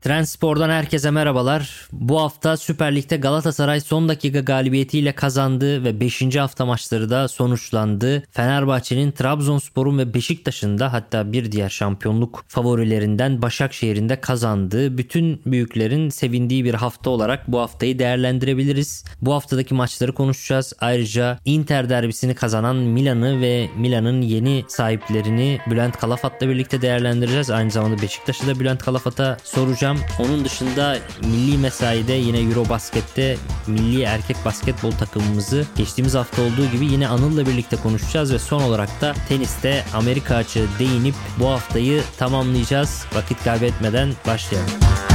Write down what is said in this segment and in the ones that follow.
Trendspor'dan herkese merhabalar. Bu hafta Süper Lig'de Galatasaray son dakika galibiyetiyle kazandı ve 5. hafta maçları da sonuçlandı. Fenerbahçe'nin Trabzonspor'un ve Beşiktaş'ın da hatta bir diğer şampiyonluk favorilerinden Başakşehir'in de kazandığı bütün büyüklerin sevindiği bir hafta olarak bu haftayı değerlendirebiliriz. Bu haftadaki maçları konuşacağız. Ayrıca Inter derbisini kazanan Milan'ı ve Milan'ın yeni sahiplerini Bülent Kalafat'la birlikte değerlendireceğiz. Aynı zamanda Beşiktaş'ı da Bülent Kalafat'a soracağım konuşacağım. Onun dışında milli mesaide yine Eurobasket'te milli erkek basketbol takımımızı geçtiğimiz hafta olduğu gibi yine Anıl'la birlikte konuşacağız ve son olarak da teniste Amerika açığı değinip bu haftayı tamamlayacağız. Vakit kaybetmeden başlayalım.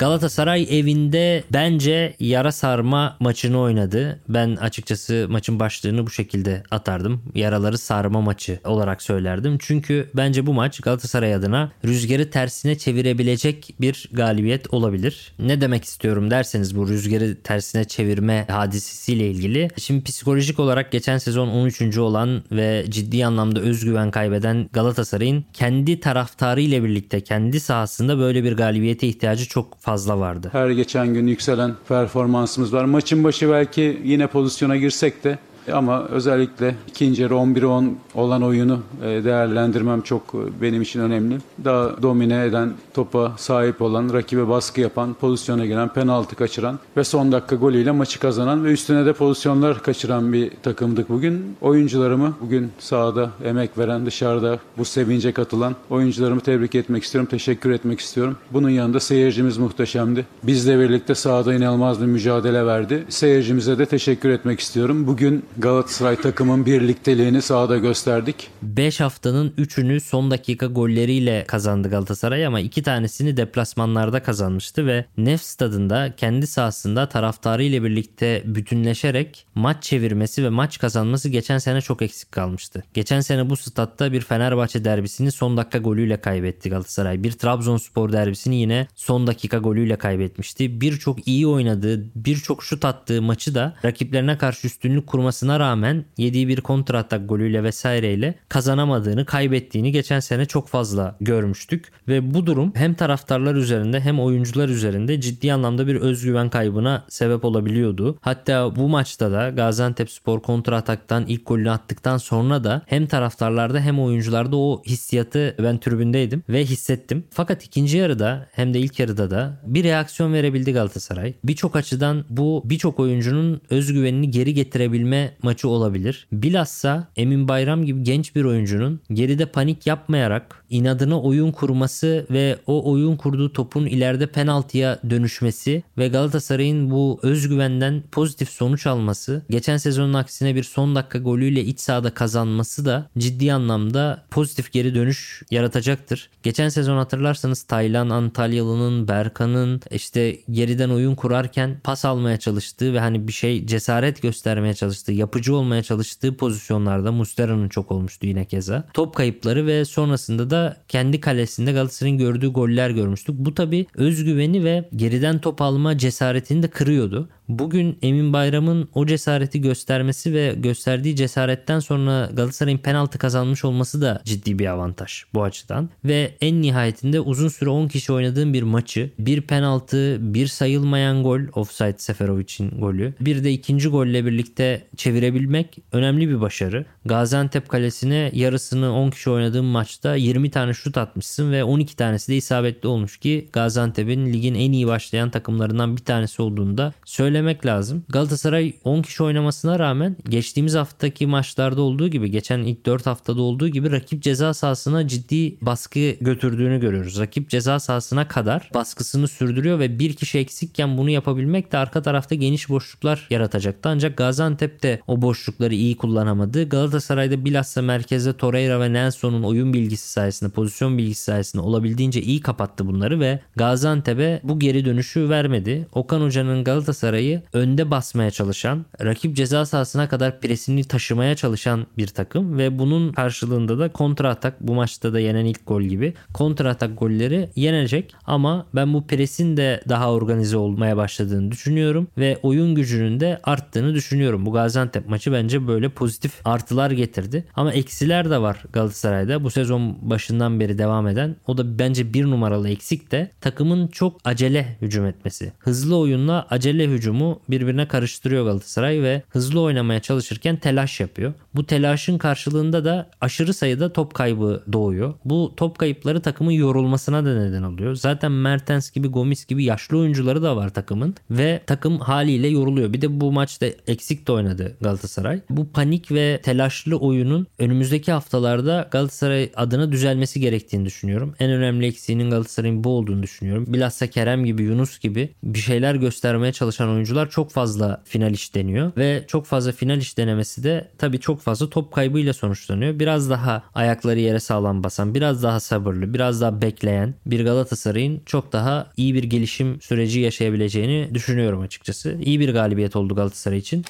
Galatasaray evinde bence yara sarma maçını oynadı. Ben açıkçası maçın başlığını bu şekilde atardım. Yaraları sarma maçı olarak söylerdim. Çünkü bence bu maç Galatasaray adına rüzgarı tersine çevirebilecek bir galibiyet olabilir. Ne demek istiyorum derseniz bu rüzgarı tersine çevirme hadisesiyle ilgili. Şimdi psikolojik olarak geçen sezon 13. olan ve ciddi anlamda özgüven kaybeden Galatasaray'ın kendi taraftarı ile birlikte kendi sahasında böyle bir galibiyete ihtiyacı çok fazla fazla vardı. Her geçen gün yükselen performansımız var. Maçın başı belki yine pozisyona girsek de ama özellikle ikinci yarı 11-10 olan oyunu e, değerlendirmem çok e, benim için önemli. Daha domine eden, topa sahip olan, rakibe baskı yapan, pozisyona giren, penaltı kaçıran ve son dakika golüyle maçı kazanan ve üstüne de pozisyonlar kaçıran bir takımdık bugün. Oyuncularımı bugün sahada emek veren, dışarıda bu sevince katılan oyuncularımı tebrik etmek istiyorum, teşekkür etmek istiyorum. Bunun yanında seyircimiz muhteşemdi. Bizle birlikte sahada inanılmaz bir mücadele verdi. Seyircimize de teşekkür etmek istiyorum. Bugün Galatasaray takımın birlikteliğini sahada gösterdik. 5 haftanın 3'ünü son dakika golleriyle kazandı Galatasaray ama 2 tanesini deplasmanlarda kazanmıştı ve Nef stadında kendi sahasında taraftarı ile birlikte bütünleşerek maç çevirmesi ve maç kazanması geçen sene çok eksik kalmıştı. Geçen sene bu statta bir Fenerbahçe derbisini son dakika golüyle kaybetti Galatasaray. Bir Trabzonspor derbisini yine son dakika golüyle kaybetmişti. Birçok iyi oynadığı, birçok şut attığı maçı da rakiplerine karşı üstünlük kurmasına olmasına rağmen yediği bir kontratak golüyle vesaireyle kazanamadığını, kaybettiğini geçen sene çok fazla görmüştük. Ve bu durum hem taraftarlar üzerinde hem oyuncular üzerinde ciddi anlamda bir özgüven kaybına sebep olabiliyordu. Hatta bu maçta da Gaziantep Spor kontrataktan ilk golünü attıktan sonra da hem taraftarlarda hem oyuncularda o hissiyatı ben tribündeydim ve hissettim. Fakat ikinci yarıda hem de ilk yarıda da bir reaksiyon verebildi Galatasaray. Birçok açıdan bu birçok oyuncunun özgüvenini geri getirebilme maçı olabilir. Bilhassa Emin Bayram gibi genç bir oyuncunun geride panik yapmayarak inadına oyun kurması ve o oyun kurduğu topun ileride penaltıya dönüşmesi ve Galatasaray'ın bu özgüvenden pozitif sonuç alması, geçen sezonun aksine bir son dakika golüyle iç sahada kazanması da ciddi anlamda pozitif geri dönüş yaratacaktır. Geçen sezon hatırlarsanız Taylan Antalyalı'nın, Berkan'ın işte geriden oyun kurarken pas almaya çalıştığı ve hani bir şey cesaret göstermeye çalıştığı, yapıcı olmaya çalıştığı pozisyonlarda Mustera'nın çok olmuştu yine keza. Top kayıpları ve sonrasında da kendi kalesinde Galatasaray'ın gördüğü goller görmüştük. Bu tabi özgüveni ve geriden top alma cesaretini de kırıyordu. Bugün Emin Bayram'ın o cesareti göstermesi ve gösterdiği cesaretten sonra Galatasaray'ın penaltı kazanmış olması da ciddi bir avantaj bu açıdan. Ve en nihayetinde uzun süre 10 kişi oynadığım bir maçı bir penaltı, bir sayılmayan gol offside Seferovic'in golü. Bir de ikinci golle birlikte çevirebilmek önemli bir başarı. Gaziantep kalesine yarısını 10 kişi oynadığım maçta 20 tane şut atmışsın ve 12 tanesi de isabetli olmuş ki Gaziantep'in ligin en iyi başlayan takımlarından bir tanesi olduğunda söyle söylemek lazım. Galatasaray 10 kişi oynamasına rağmen geçtiğimiz haftaki maçlarda olduğu gibi geçen ilk 4 haftada olduğu gibi rakip ceza sahasına ciddi baskı götürdüğünü görüyoruz. Rakip ceza sahasına kadar baskısını sürdürüyor ve bir kişi eksikken bunu yapabilmek de arka tarafta geniş boşluklar yaratacaktı. Ancak Gaziantep de o boşlukları iyi kullanamadı. Galatasaray'da bilhassa merkezde Torreira ve Nelson'un oyun bilgisi sayesinde, pozisyon bilgisi sayesinde olabildiğince iyi kapattı bunları ve Gaziantep'e bu geri dönüşü vermedi. Okan Hoca'nın Galatasaray'ı önde basmaya çalışan, rakip ceza sahasına kadar presini taşımaya çalışan bir takım ve bunun karşılığında da kontra atak bu maçta da yenen ilk gol gibi kontra atak golleri yenecek ama ben bu presin de daha organize olmaya başladığını düşünüyorum ve oyun gücünün de arttığını düşünüyorum. Bu Gaziantep maçı bence böyle pozitif artılar getirdi. Ama eksiler de var Galatasaray'da. Bu sezon başından beri devam eden. O da bence bir numaralı eksik de takımın çok acele hücum etmesi. Hızlı oyunla acele hücumu birbirine karıştırıyor Galatasaray ve hızlı oynamaya çalışırken telaş yapıyor. Bu telaşın karşılığında da aşırı sayıda top kaybı doğuyor. Bu top kayıpları takımın yorulmasına da neden oluyor. Zaten Mertens gibi Gomis gibi yaşlı oyuncuları da var takımın ve takım haliyle yoruluyor. Bir de bu maçta eksik de oynadı Galatasaray. Bu panik ve telaşlı oyunun önümüzdeki haftalarda Galatasaray adına düzelmesi gerektiğini düşünüyorum. En önemli eksiğinin Galatasaray'ın bu olduğunu düşünüyorum. Bilhassa Kerem gibi Yunus gibi bir şeyler göstermeye çalışan oyuncular çok fazla final iş deniyor ve çok fazla final iş denemesi de tabii çok fazla top kaybıyla sonuçlanıyor. Biraz daha ayakları yere sağlam basan, biraz daha sabırlı, biraz daha bekleyen bir Galatasaray'ın çok daha iyi bir gelişim süreci yaşayabileceğini düşünüyorum açıkçası. İyi bir galibiyet oldu Galatasaray için.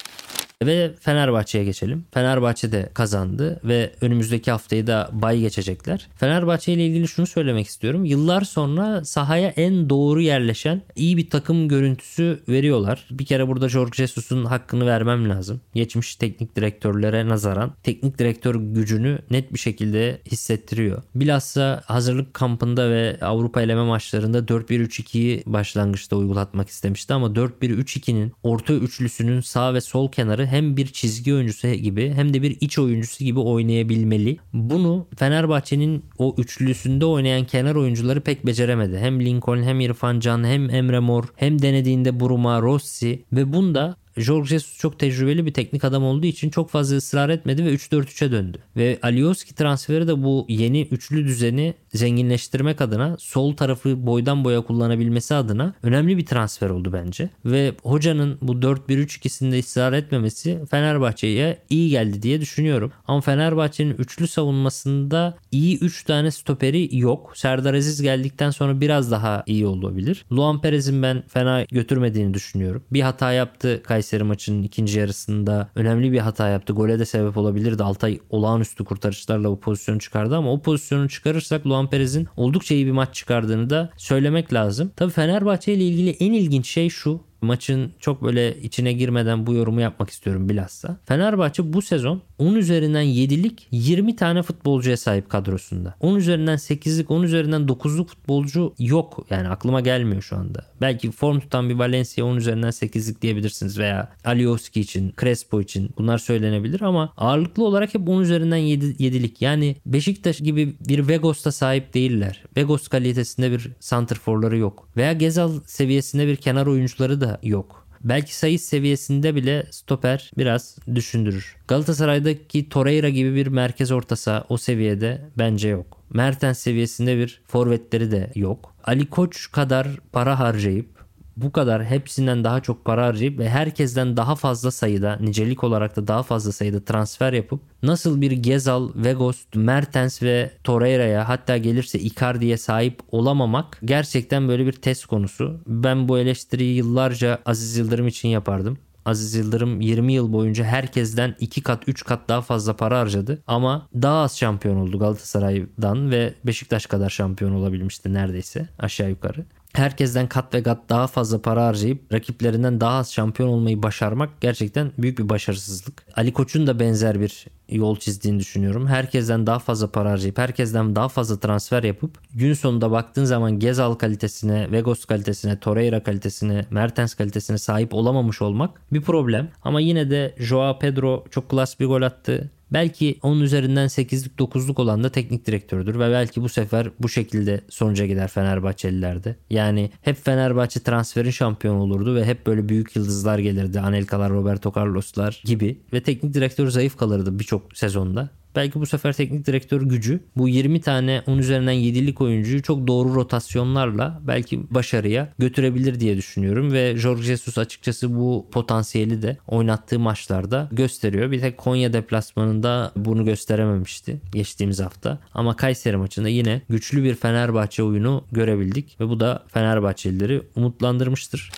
Ve Fenerbahçe'ye geçelim. Fenerbahçe de kazandı ve önümüzdeki haftayı da bay geçecekler. Fenerbahçe ile ilgili şunu söylemek istiyorum. Yıllar sonra sahaya en doğru yerleşen iyi bir takım görüntüsü veriyorlar. Bir kere burada Jorge Jesus'un hakkını vermem lazım. Geçmiş teknik direktörlere nazaran teknik direktör gücünü net bir şekilde hissettiriyor. Bilhassa hazırlık kampında ve Avrupa eleme maçlarında 4-1-3-2'yi başlangıçta uygulatmak istemişti ama 4-1-3-2'nin orta üçlüsünün sağ ve sol kenarı hem bir çizgi oyuncusu gibi hem de bir iç oyuncusu gibi oynayabilmeli. Bunu Fenerbahçe'nin o üçlüsünde oynayan kenar oyuncuları pek beceremedi. Hem Lincoln hem İrfan Can hem Emre Mor hem denediğinde Buruma, Rossi ve bunda Jorge Jesus çok tecrübeli bir teknik adam olduğu için çok fazla ısrar etmedi ve 3-4-3'e döndü. Ve Alioski transferi de bu yeni üçlü düzeni zenginleştirmek adına sol tarafı boydan boya kullanabilmesi adına önemli bir transfer oldu bence. Ve hocanın bu 4-1-3-2'sinde ısrar etmemesi Fenerbahçe'ye iyi geldi diye düşünüyorum. Ama Fenerbahçe'nin üçlü savunmasında iyi 3 tane stoperi yok. Serdar Aziz geldikten sonra biraz daha iyi olabilir. Luan Perez'in ben fena götürmediğini düşünüyorum. Bir hata yaptı Kayseri maçının ikinci yarısında. Önemli bir hata yaptı. Gole de sebep olabilirdi. Altay olağanüstü kurtarışlarla bu pozisyonu çıkardı ama o pozisyonu çıkarırsak Luan Perez'in oldukça iyi bir maç çıkardığını da söylemek lazım. Tabii Fenerbahçe ile ilgili en ilginç şey şu maçın çok böyle içine girmeden bu yorumu yapmak istiyorum bilhassa. Fenerbahçe bu sezon 10 üzerinden 7'lik 20 tane futbolcuya sahip kadrosunda. 10 üzerinden 8'lik 10 üzerinden 9'luk futbolcu yok. Yani aklıma gelmiyor şu anda. Belki form tutan bir Valencia 10 üzerinden 8'lik diyebilirsiniz veya Alioski için, Crespo için bunlar söylenebilir ama ağırlıklı olarak hep 10 üzerinden 7, 7'lik. Yani Beşiktaş gibi bir Vegos'ta sahip değiller. Vegos kalitesinde bir santrforları yok. Veya Gezal seviyesinde bir kenar oyuncuları da yok. Belki sayı seviyesinde bile stoper biraz düşündürür. Galatasaray'daki Torreira gibi bir merkez ortasa o seviyede bence yok. Mertens seviyesinde bir forvetleri de yok. Ali Koç kadar para harcayıp bu kadar hepsinden daha çok para harcayıp ve herkesten daha fazla sayıda nicelik olarak da daha fazla sayıda transfer yapıp nasıl bir Gezal, Vegos, Mertens ve Torreira'ya hatta gelirse Icardi'ye sahip olamamak gerçekten böyle bir test konusu. Ben bu eleştiriyi yıllarca Aziz Yıldırım için yapardım. Aziz Yıldırım 20 yıl boyunca herkesten 2 kat 3 kat daha fazla para harcadı. Ama daha az şampiyon oldu Galatasaray'dan ve Beşiktaş kadar şampiyon olabilmişti neredeyse aşağı yukarı herkesten kat ve kat daha fazla para harcayıp rakiplerinden daha az şampiyon olmayı başarmak gerçekten büyük bir başarısızlık. Ali Koç'un da benzer bir yol çizdiğini düşünüyorum. Herkesten daha fazla para harcayıp herkesten daha fazla transfer yapıp gün sonunda baktığın zaman Gezal kalitesine, Vegos kalitesine, Torreira kalitesine, Mertens kalitesine sahip olamamış olmak bir problem. Ama yine de Joao Pedro çok klas bir gol attı. Belki onun üzerinden 8'lik 9'luk olan da teknik direktördür ve belki bu sefer bu şekilde sonuca gider Fenerbahçelilerde. Yani hep Fenerbahçe transferin şampiyon olurdu ve hep böyle büyük yıldızlar gelirdi. Anelkalar, Roberto Carlos'lar gibi ve teknik direktör zayıf kalırdı birçok sezonda. Belki bu sefer teknik direktör gücü bu 20 tane 10 üzerinden 7'lik oyuncuyu çok doğru rotasyonlarla belki başarıya götürebilir diye düşünüyorum ve Jorge Jesus açıkçası bu potansiyeli de oynattığı maçlarda gösteriyor. Bir tek Konya deplasmanında bunu gösterememişti geçtiğimiz hafta. Ama Kayseri maçında yine güçlü bir Fenerbahçe oyunu görebildik ve bu da Fenerbahçelileri umutlandırmıştır.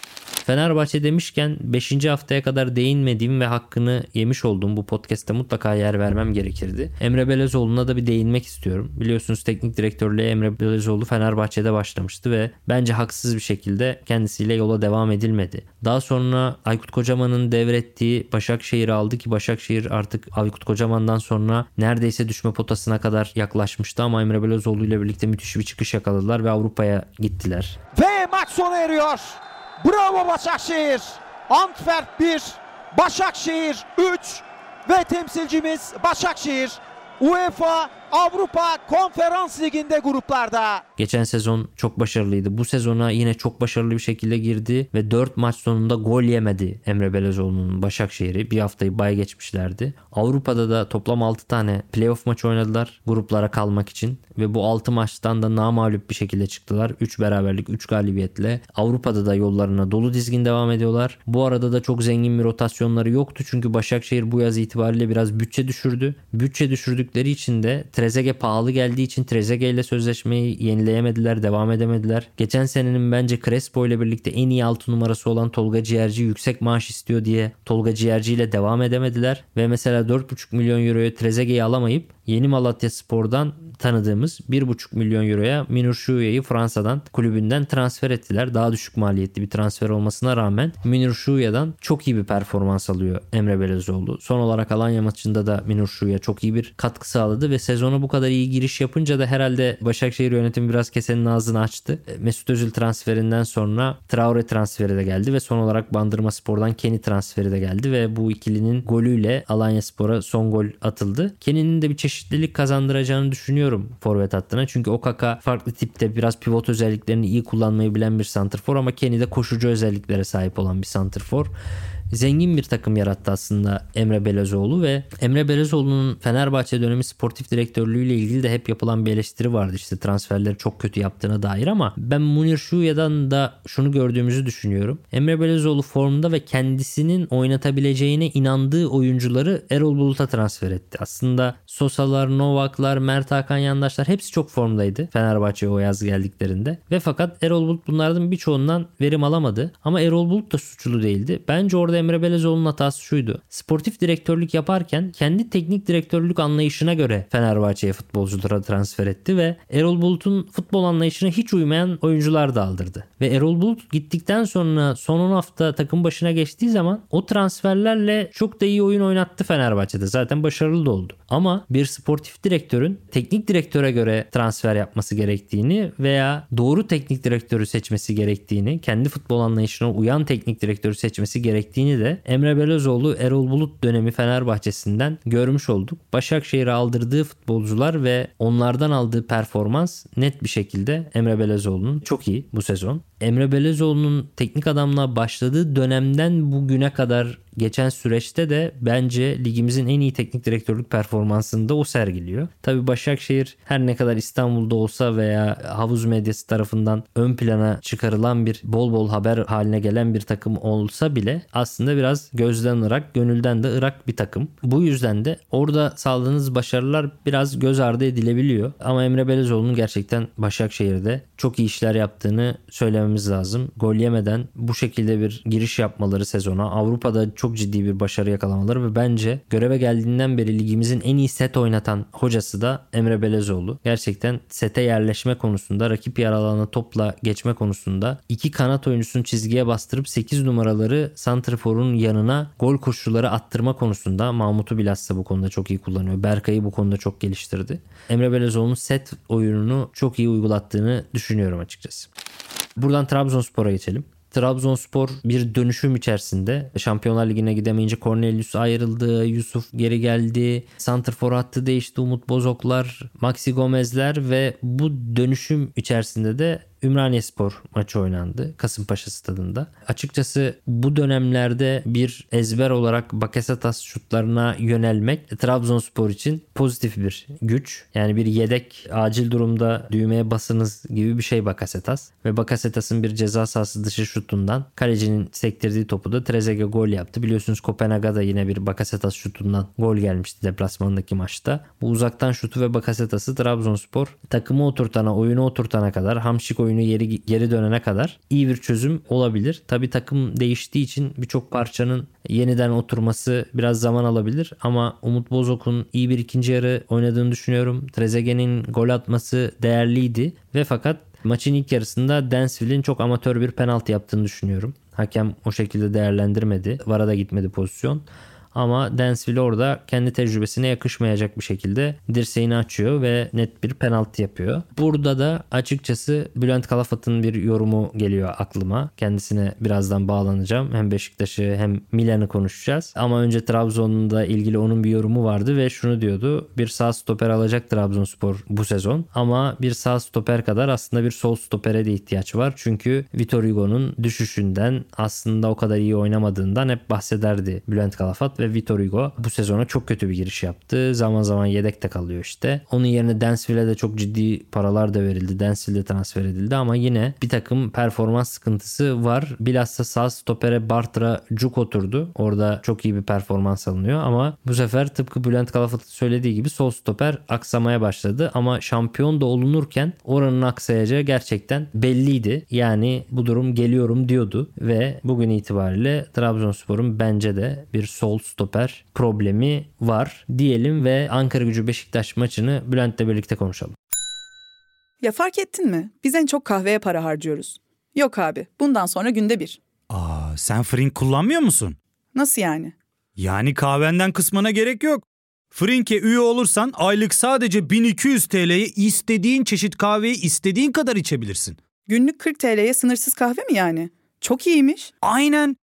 Fenerbahçe demişken 5. haftaya kadar değinmediğim ve hakkını yemiş olduğum bu podcast'te mutlaka yer vermem gerekirdi. Emre Belezoğlu'na da bir değinmek istiyorum. Biliyorsunuz teknik direktörlüğe Emre Belezoğlu Fenerbahçe'de başlamıştı ve bence haksız bir şekilde kendisiyle yola devam edilmedi. Daha sonra Aykut Kocaman'ın devrettiği Başakşehir aldı ki Başakşehir artık Aykut Kocaman'dan sonra neredeyse düşme potasına kadar yaklaşmıştı ama Emre Belezoğlu ile birlikte müthiş bir çıkış yakaladılar ve Avrupa'ya gittiler. Ve maç sona eriyor. Bravo Başakşehir. Antwerp 1, Başakşehir 3 ve temsilcimiz Başakşehir UEFA Avrupa Konferans Ligi'nde gruplarda. Geçen sezon çok başarılıydı. Bu sezona yine çok başarılı bir şekilde girdi ve 4 maç sonunda gol yemedi Emre Belezoğlu'nun Başakşehir'i. Bir haftayı bay geçmişlerdi. Avrupa'da da toplam 6 tane playoff maç oynadılar gruplara kalmak için ve bu 6 maçtan da namağlup bir şekilde çıktılar. 3 beraberlik, 3 galibiyetle. Avrupa'da da yollarına dolu dizgin devam ediyorlar. Bu arada da çok zengin bir rotasyonları yoktu çünkü Başakşehir bu yaz itibariyle biraz bütçe düşürdü. Bütçe düşürdükleri için de Trezeguet pahalı geldiği için Trezeguet ile sözleşmeyi yenileyemediler, devam edemediler. Geçen senenin bence Crespo ile birlikte en iyi altı numarası olan Tolga Ciğerci yüksek maaş istiyor diye Tolga Ciğerci ile devam edemediler. Ve mesela 4,5 milyon euroya Trezeguet'i alamayıp Yeni Malatya Spor'dan tanıdığımız 1,5 milyon euroya Minur Şuye'yi Fransa'dan kulübünden transfer ettiler. Daha düşük maliyetli bir transfer olmasına rağmen Minur Şuye'den çok iyi bir performans alıyor Emre Belezoğlu. Son olarak Alanya maçında da Minur Şuye çok iyi bir katkı sağladı ve sezona bu kadar iyi giriş yapınca da herhalde Başakşehir yönetimi biraz kesenin ağzını açtı. Mesut Özil transferinden sonra Traore transferi de geldi ve son olarak Bandırma Spor'dan Kenny transferi de geldi ve bu ikilinin golüyle Alanya Spor'a son gol atıldı. Kenny'nin de bir çeşitlilik kazandıracağını düşünüyorum forvet hattına. Çünkü Okaka farklı tipte biraz pivot özelliklerini iyi kullanmayı bilen bir santrfor ama Kenny de koşucu özelliklere sahip olan bir santrfor zengin bir takım yarattı aslında Emre Belezoğlu ve Emre Belezoğlu'nun Fenerbahçe dönemi sportif direktörlüğüyle ilgili de hep yapılan bir eleştiri vardı işte transferleri çok kötü yaptığına dair ama ben Munir Şuya'dan da şunu gördüğümüzü düşünüyorum. Emre Belezoğlu formda ve kendisinin oynatabileceğine inandığı oyuncuları Erol Bulut'a transfer etti. Aslında Sosa'lar, Novak'lar, Mert Hakan Yandaşlar hepsi çok formdaydı Fenerbahçe'ye o yaz geldiklerinde. Ve fakat Erol Bulut bunlardan birçoğundan verim alamadı. Ama Erol Bulut da suçlu değildi. Bence orada Emre Belezoğlu'nun hatası şuydu. Sportif direktörlük yaparken kendi teknik direktörlük anlayışına göre Fenerbahçe'ye futbolculara transfer etti ve Erol Bulut'un futbol anlayışına hiç uymayan oyuncular da aldırdı. Ve Erol Bulut gittikten sonra son 10 hafta takım başına geçtiği zaman o transferlerle çok da iyi oyun oynattı Fenerbahçe'de. Zaten başarılı da oldu. Ama bir sportif direktörün teknik direktöre göre transfer yapması gerektiğini veya doğru teknik direktörü seçmesi gerektiğini, kendi futbol anlayışına uyan teknik direktörü seçmesi gerektiğini de Emre Belözoğlu Erol Bulut dönemi Fenerbahçe'sinden görmüş olduk. Başakşehir'e aldırdığı futbolcular ve onlardan aldığı performans net bir şekilde Emre Belözoğlu'nun çok iyi bu sezon. Emre Belezoğlu'nun teknik adamla başladığı dönemden bugüne kadar geçen süreçte de bence ligimizin en iyi teknik direktörlük performansını da o sergiliyor. Tabi Başakşehir her ne kadar İstanbul'da olsa veya havuz medyası tarafından ön plana çıkarılan bir bol bol haber haline gelen bir takım olsa bile aslında biraz gözden ırak, gönülden de ırak bir takım. Bu yüzden de orada sağladığınız başarılar biraz göz ardı edilebiliyor. Ama Emre Belezoğlu'nun gerçekten Başakşehir'de çok iyi işler yaptığını söylememiz lazım. Gol yemeden bu şekilde bir giriş yapmaları sezona Avrupa'da ciddi bir başarı yakalamaları ve bence göreve geldiğinden beri ligimizin en iyi set oynatan hocası da Emre Belezoğlu. Gerçekten sete yerleşme konusunda, rakip yer alanına topla geçme konusunda iki kanat oyuncusunu çizgiye bastırıp 8 numaraları Santrfor'un yanına gol koşulları attırma konusunda Mahmut'u bilhassa bu konuda çok iyi kullanıyor. Berkay'ı bu konuda çok geliştirdi. Emre Belezoğlu'nun set oyununu çok iyi uygulattığını düşünüyorum açıkçası. Buradan Trabzonspor'a geçelim. Trabzonspor bir dönüşüm içerisinde. Şampiyonlar Ligi'ne gidemeyince Cornelius ayrıldı, Yusuf geri geldi, Santrfor hattı değişti, Umut Bozoklar, Maxi Gomezler ve bu dönüşüm içerisinde de Ümraniye Spor maçı oynandı Kasımpaşa stadında. Açıkçası bu dönemlerde bir ezber olarak Bakasetas şutlarına yönelmek Trabzonspor için pozitif bir güç. Yani bir yedek acil durumda düğmeye basınız gibi bir şey Bakasetas. Ve Bakasetas'ın bir ceza sahası dışı şutundan kalecinin sektirdiği topu da Trezeguet gol yaptı. Biliyorsunuz Kopenhag'da yine bir Bakasetas şutundan gol gelmişti deplasmandaki maçta. Bu uzaktan şutu ve Bakasetas'ı Trabzonspor takımı oturtana, oyunu oturtana kadar Hamşik oyunu geri, geri dönene kadar iyi bir çözüm olabilir. Tabi takım değiştiği için birçok parçanın yeniden oturması biraz zaman alabilir ama Umut Bozok'un iyi bir ikinci yarı oynadığını düşünüyorum. Trezeguet'in gol atması değerliydi ve fakat maçın ilk yarısında Dansville'in çok amatör bir penaltı yaptığını düşünüyorum. Hakem o şekilde değerlendirmedi. Vara da gitmedi pozisyon. Ama Dansville orada kendi tecrübesine yakışmayacak bir şekilde dirseğini açıyor ve net bir penaltı yapıyor. Burada da açıkçası Bülent Kalafat'ın bir yorumu geliyor aklıma. Kendisine birazdan bağlanacağım. Hem Beşiktaş'ı hem Milan'ı konuşacağız. Ama önce Trabzon'un da ilgili onun bir yorumu vardı ve şunu diyordu. Bir sağ stoper alacak Trabzonspor bu sezon. Ama bir sağ stoper kadar aslında bir sol stopere de ihtiyaç var. Çünkü Vitor Hugo'nun düşüşünden aslında o kadar iyi oynamadığından hep bahsederdi Bülent Kalafat ve Vitor Hugo bu sezona çok kötü bir giriş yaptı. Zaman zaman yedekte kalıyor işte. Onun yerine Dansville'e de çok ciddi paralar da verildi. Dansville transfer edildi ama yine bir takım performans sıkıntısı var. Bilhassa sağ stopere Bartra Cuk oturdu. Orada çok iyi bir performans alınıyor ama bu sefer tıpkı Bülent Kalafat'ın söylediği gibi sol stoper aksamaya başladı ama şampiyon da olunurken oranın aksayacağı gerçekten belliydi. Yani bu durum geliyorum diyordu ve bugün itibariyle Trabzonspor'un bence de bir sol stoper problemi var diyelim ve Ankara gücü Beşiktaş maçını Bülent'le birlikte konuşalım. Ya fark ettin mi? Biz en çok kahveye para harcıyoruz. Yok abi bundan sonra günde bir. Aa, sen Frink kullanmıyor musun? Nasıl yani? Yani kahvenden kısmına gerek yok. Frink'e üye olursan aylık sadece 1200 TL'ye istediğin çeşit kahveyi istediğin kadar içebilirsin. Günlük 40 TL'ye sınırsız kahve mi yani? Çok iyiymiş. Aynen.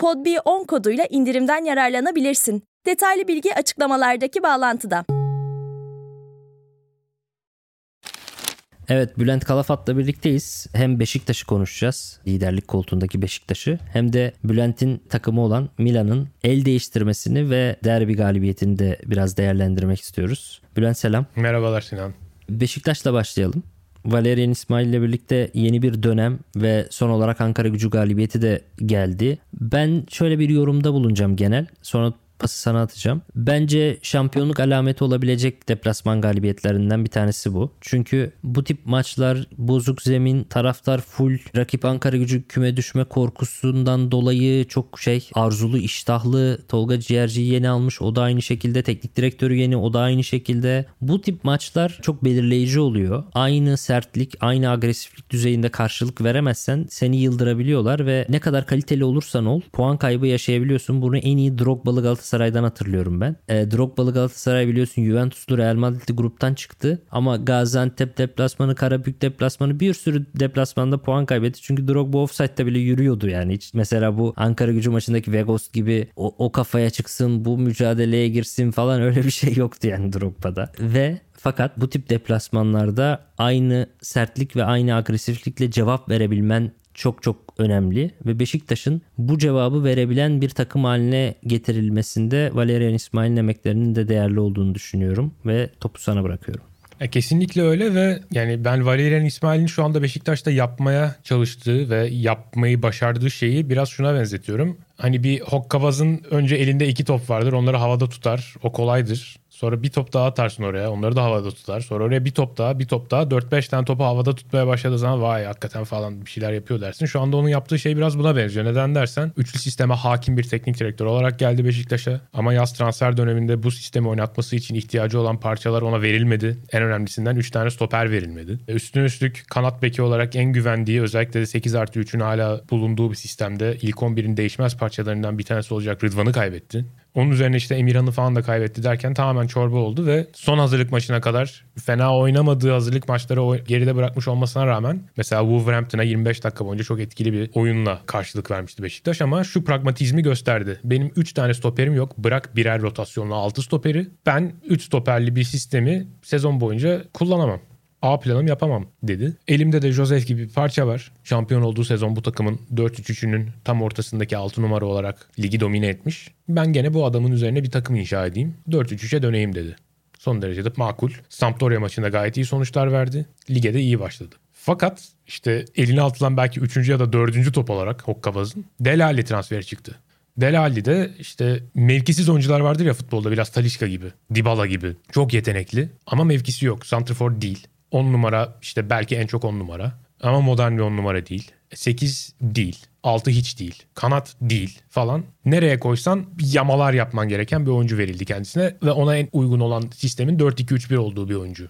PodB10 koduyla indirimden yararlanabilirsin. Detaylı bilgi açıklamalardaki bağlantıda. Evet Bülent Kalafat'la birlikteyiz. Hem Beşiktaş'ı konuşacağız. Liderlik koltuğundaki Beşiktaş'ı. Hem de Bülent'in takımı olan Milan'ın el değiştirmesini ve derbi galibiyetini de biraz değerlendirmek istiyoruz. Bülent selam. Merhabalar Sinan. Beşiktaş'la başlayalım. Valerian İsmail ile birlikte yeni bir dönem ve son olarak Ankara gücü galibiyeti de geldi. Ben şöyle bir yorumda bulunacağım genel. Sonra pası sana atacağım. Bence şampiyonluk alameti olabilecek deplasman galibiyetlerinden bir tanesi bu. Çünkü bu tip maçlar bozuk zemin, taraftar full, rakip Ankara gücü küme düşme korkusundan dolayı çok şey arzulu, iştahlı. Tolga Ciğerci'yi yeni almış. O da aynı şekilde. Teknik direktörü yeni. O da aynı şekilde. Bu tip maçlar çok belirleyici oluyor. Aynı sertlik, aynı agresiflik düzeyinde karşılık veremezsen seni yıldırabiliyorlar ve ne kadar kaliteli olursan ol puan kaybı yaşayabiliyorsun. Bunu en iyi Drogba'lı Galatasaray'dan hatırlıyorum ben. E, Drogba'lı Galatasaray biliyorsun Juventus'lu Real Madrid'li gruptan çıktı. Ama Gaziantep deplasmanı, Karabük deplasmanı bir sürü deplasmanda puan kaybetti. Çünkü Drogba offside'da bile yürüyordu yani. Hiç mesela bu Ankara gücü maçındaki Vegos gibi o, o kafaya çıksın, bu mücadeleye girsin falan öyle bir şey yoktu yani Drogba'da. Ve fakat bu tip deplasmanlarda aynı sertlik ve aynı agresiflikle cevap verebilmen çok çok önemli ve Beşiktaş'ın bu cevabı verebilen bir takım haline getirilmesinde Valerian İsmail'in emeklerinin de değerli olduğunu düşünüyorum ve topu sana bırakıyorum. E, kesinlikle öyle ve yani ben Valerian İsmail'in şu anda Beşiktaş'ta yapmaya çalıştığı ve yapmayı başardığı şeyi biraz şuna benzetiyorum. Hani bir hokkabazın önce elinde iki top vardır onları havada tutar o kolaydır. Sonra bir top daha atarsın oraya. Onları da havada tutar. Sonra oraya bir top daha, bir top daha. 4-5 tane topu havada tutmaya başladığı zaman vay hakikaten falan bir şeyler yapıyor dersin. Şu anda onun yaptığı şey biraz buna benziyor. Neden dersen üçlü sisteme hakim bir teknik direktör olarak geldi Beşiktaş'a. Ama yaz transfer döneminde bu sistemi oynatması için ihtiyacı olan parçalar ona verilmedi. En önemlisinden 3 tane stoper verilmedi. E, Üstüne üstlük kanat beki olarak en güvendiği özellikle de 8 artı 3'ün hala bulunduğu bir sistemde ilk 11'in değişmez parçalarından bir tanesi olacak Rıdvan'ı kaybetti. Onun üzerine işte Emirhan'ı falan da kaybetti derken tamamen çorba oldu ve son hazırlık maçına kadar fena oynamadığı hazırlık maçları geride bırakmış olmasına rağmen mesela Wolverhampton'a 25 dakika boyunca çok etkili bir oyunla karşılık vermişti Beşiktaş ama şu pragmatizmi gösterdi. Benim 3 tane stoperim yok. Bırak birer rotasyonla 6 stoperi. Ben 3 stoperli bir sistemi sezon boyunca kullanamam. A planım yapamam dedi. Elimde de Joseph gibi bir parça var. Şampiyon olduğu sezon bu takımın 4-3-3'ünün tam ortasındaki 6 numara olarak ligi domine etmiş. Ben gene bu adamın üzerine bir takım inşa edeyim. 4-3-3'e döneyim dedi. Son derece de makul. Sampdoria maçında gayet iyi sonuçlar verdi. Lige de iyi başladı. Fakat işte eline atılan belki 3. ya da 4. top olarak Hokkabaz'ın Delali transferi çıktı. Delali'de işte mevkisiz oyuncular vardır ya futbolda biraz Talişka gibi, Dybala gibi. Çok yetenekli ama mevkisi yok. Santrfor değil. 10 numara işte belki en çok 10 numara. Ama modern bir 10 numara değil. 8 değil. 6 hiç değil. Kanat değil falan. Nereye koysan yamalar yapman gereken bir oyuncu verildi kendisine. Ve ona en uygun olan sistemin 4-2-3-1 olduğu bir oyuncu.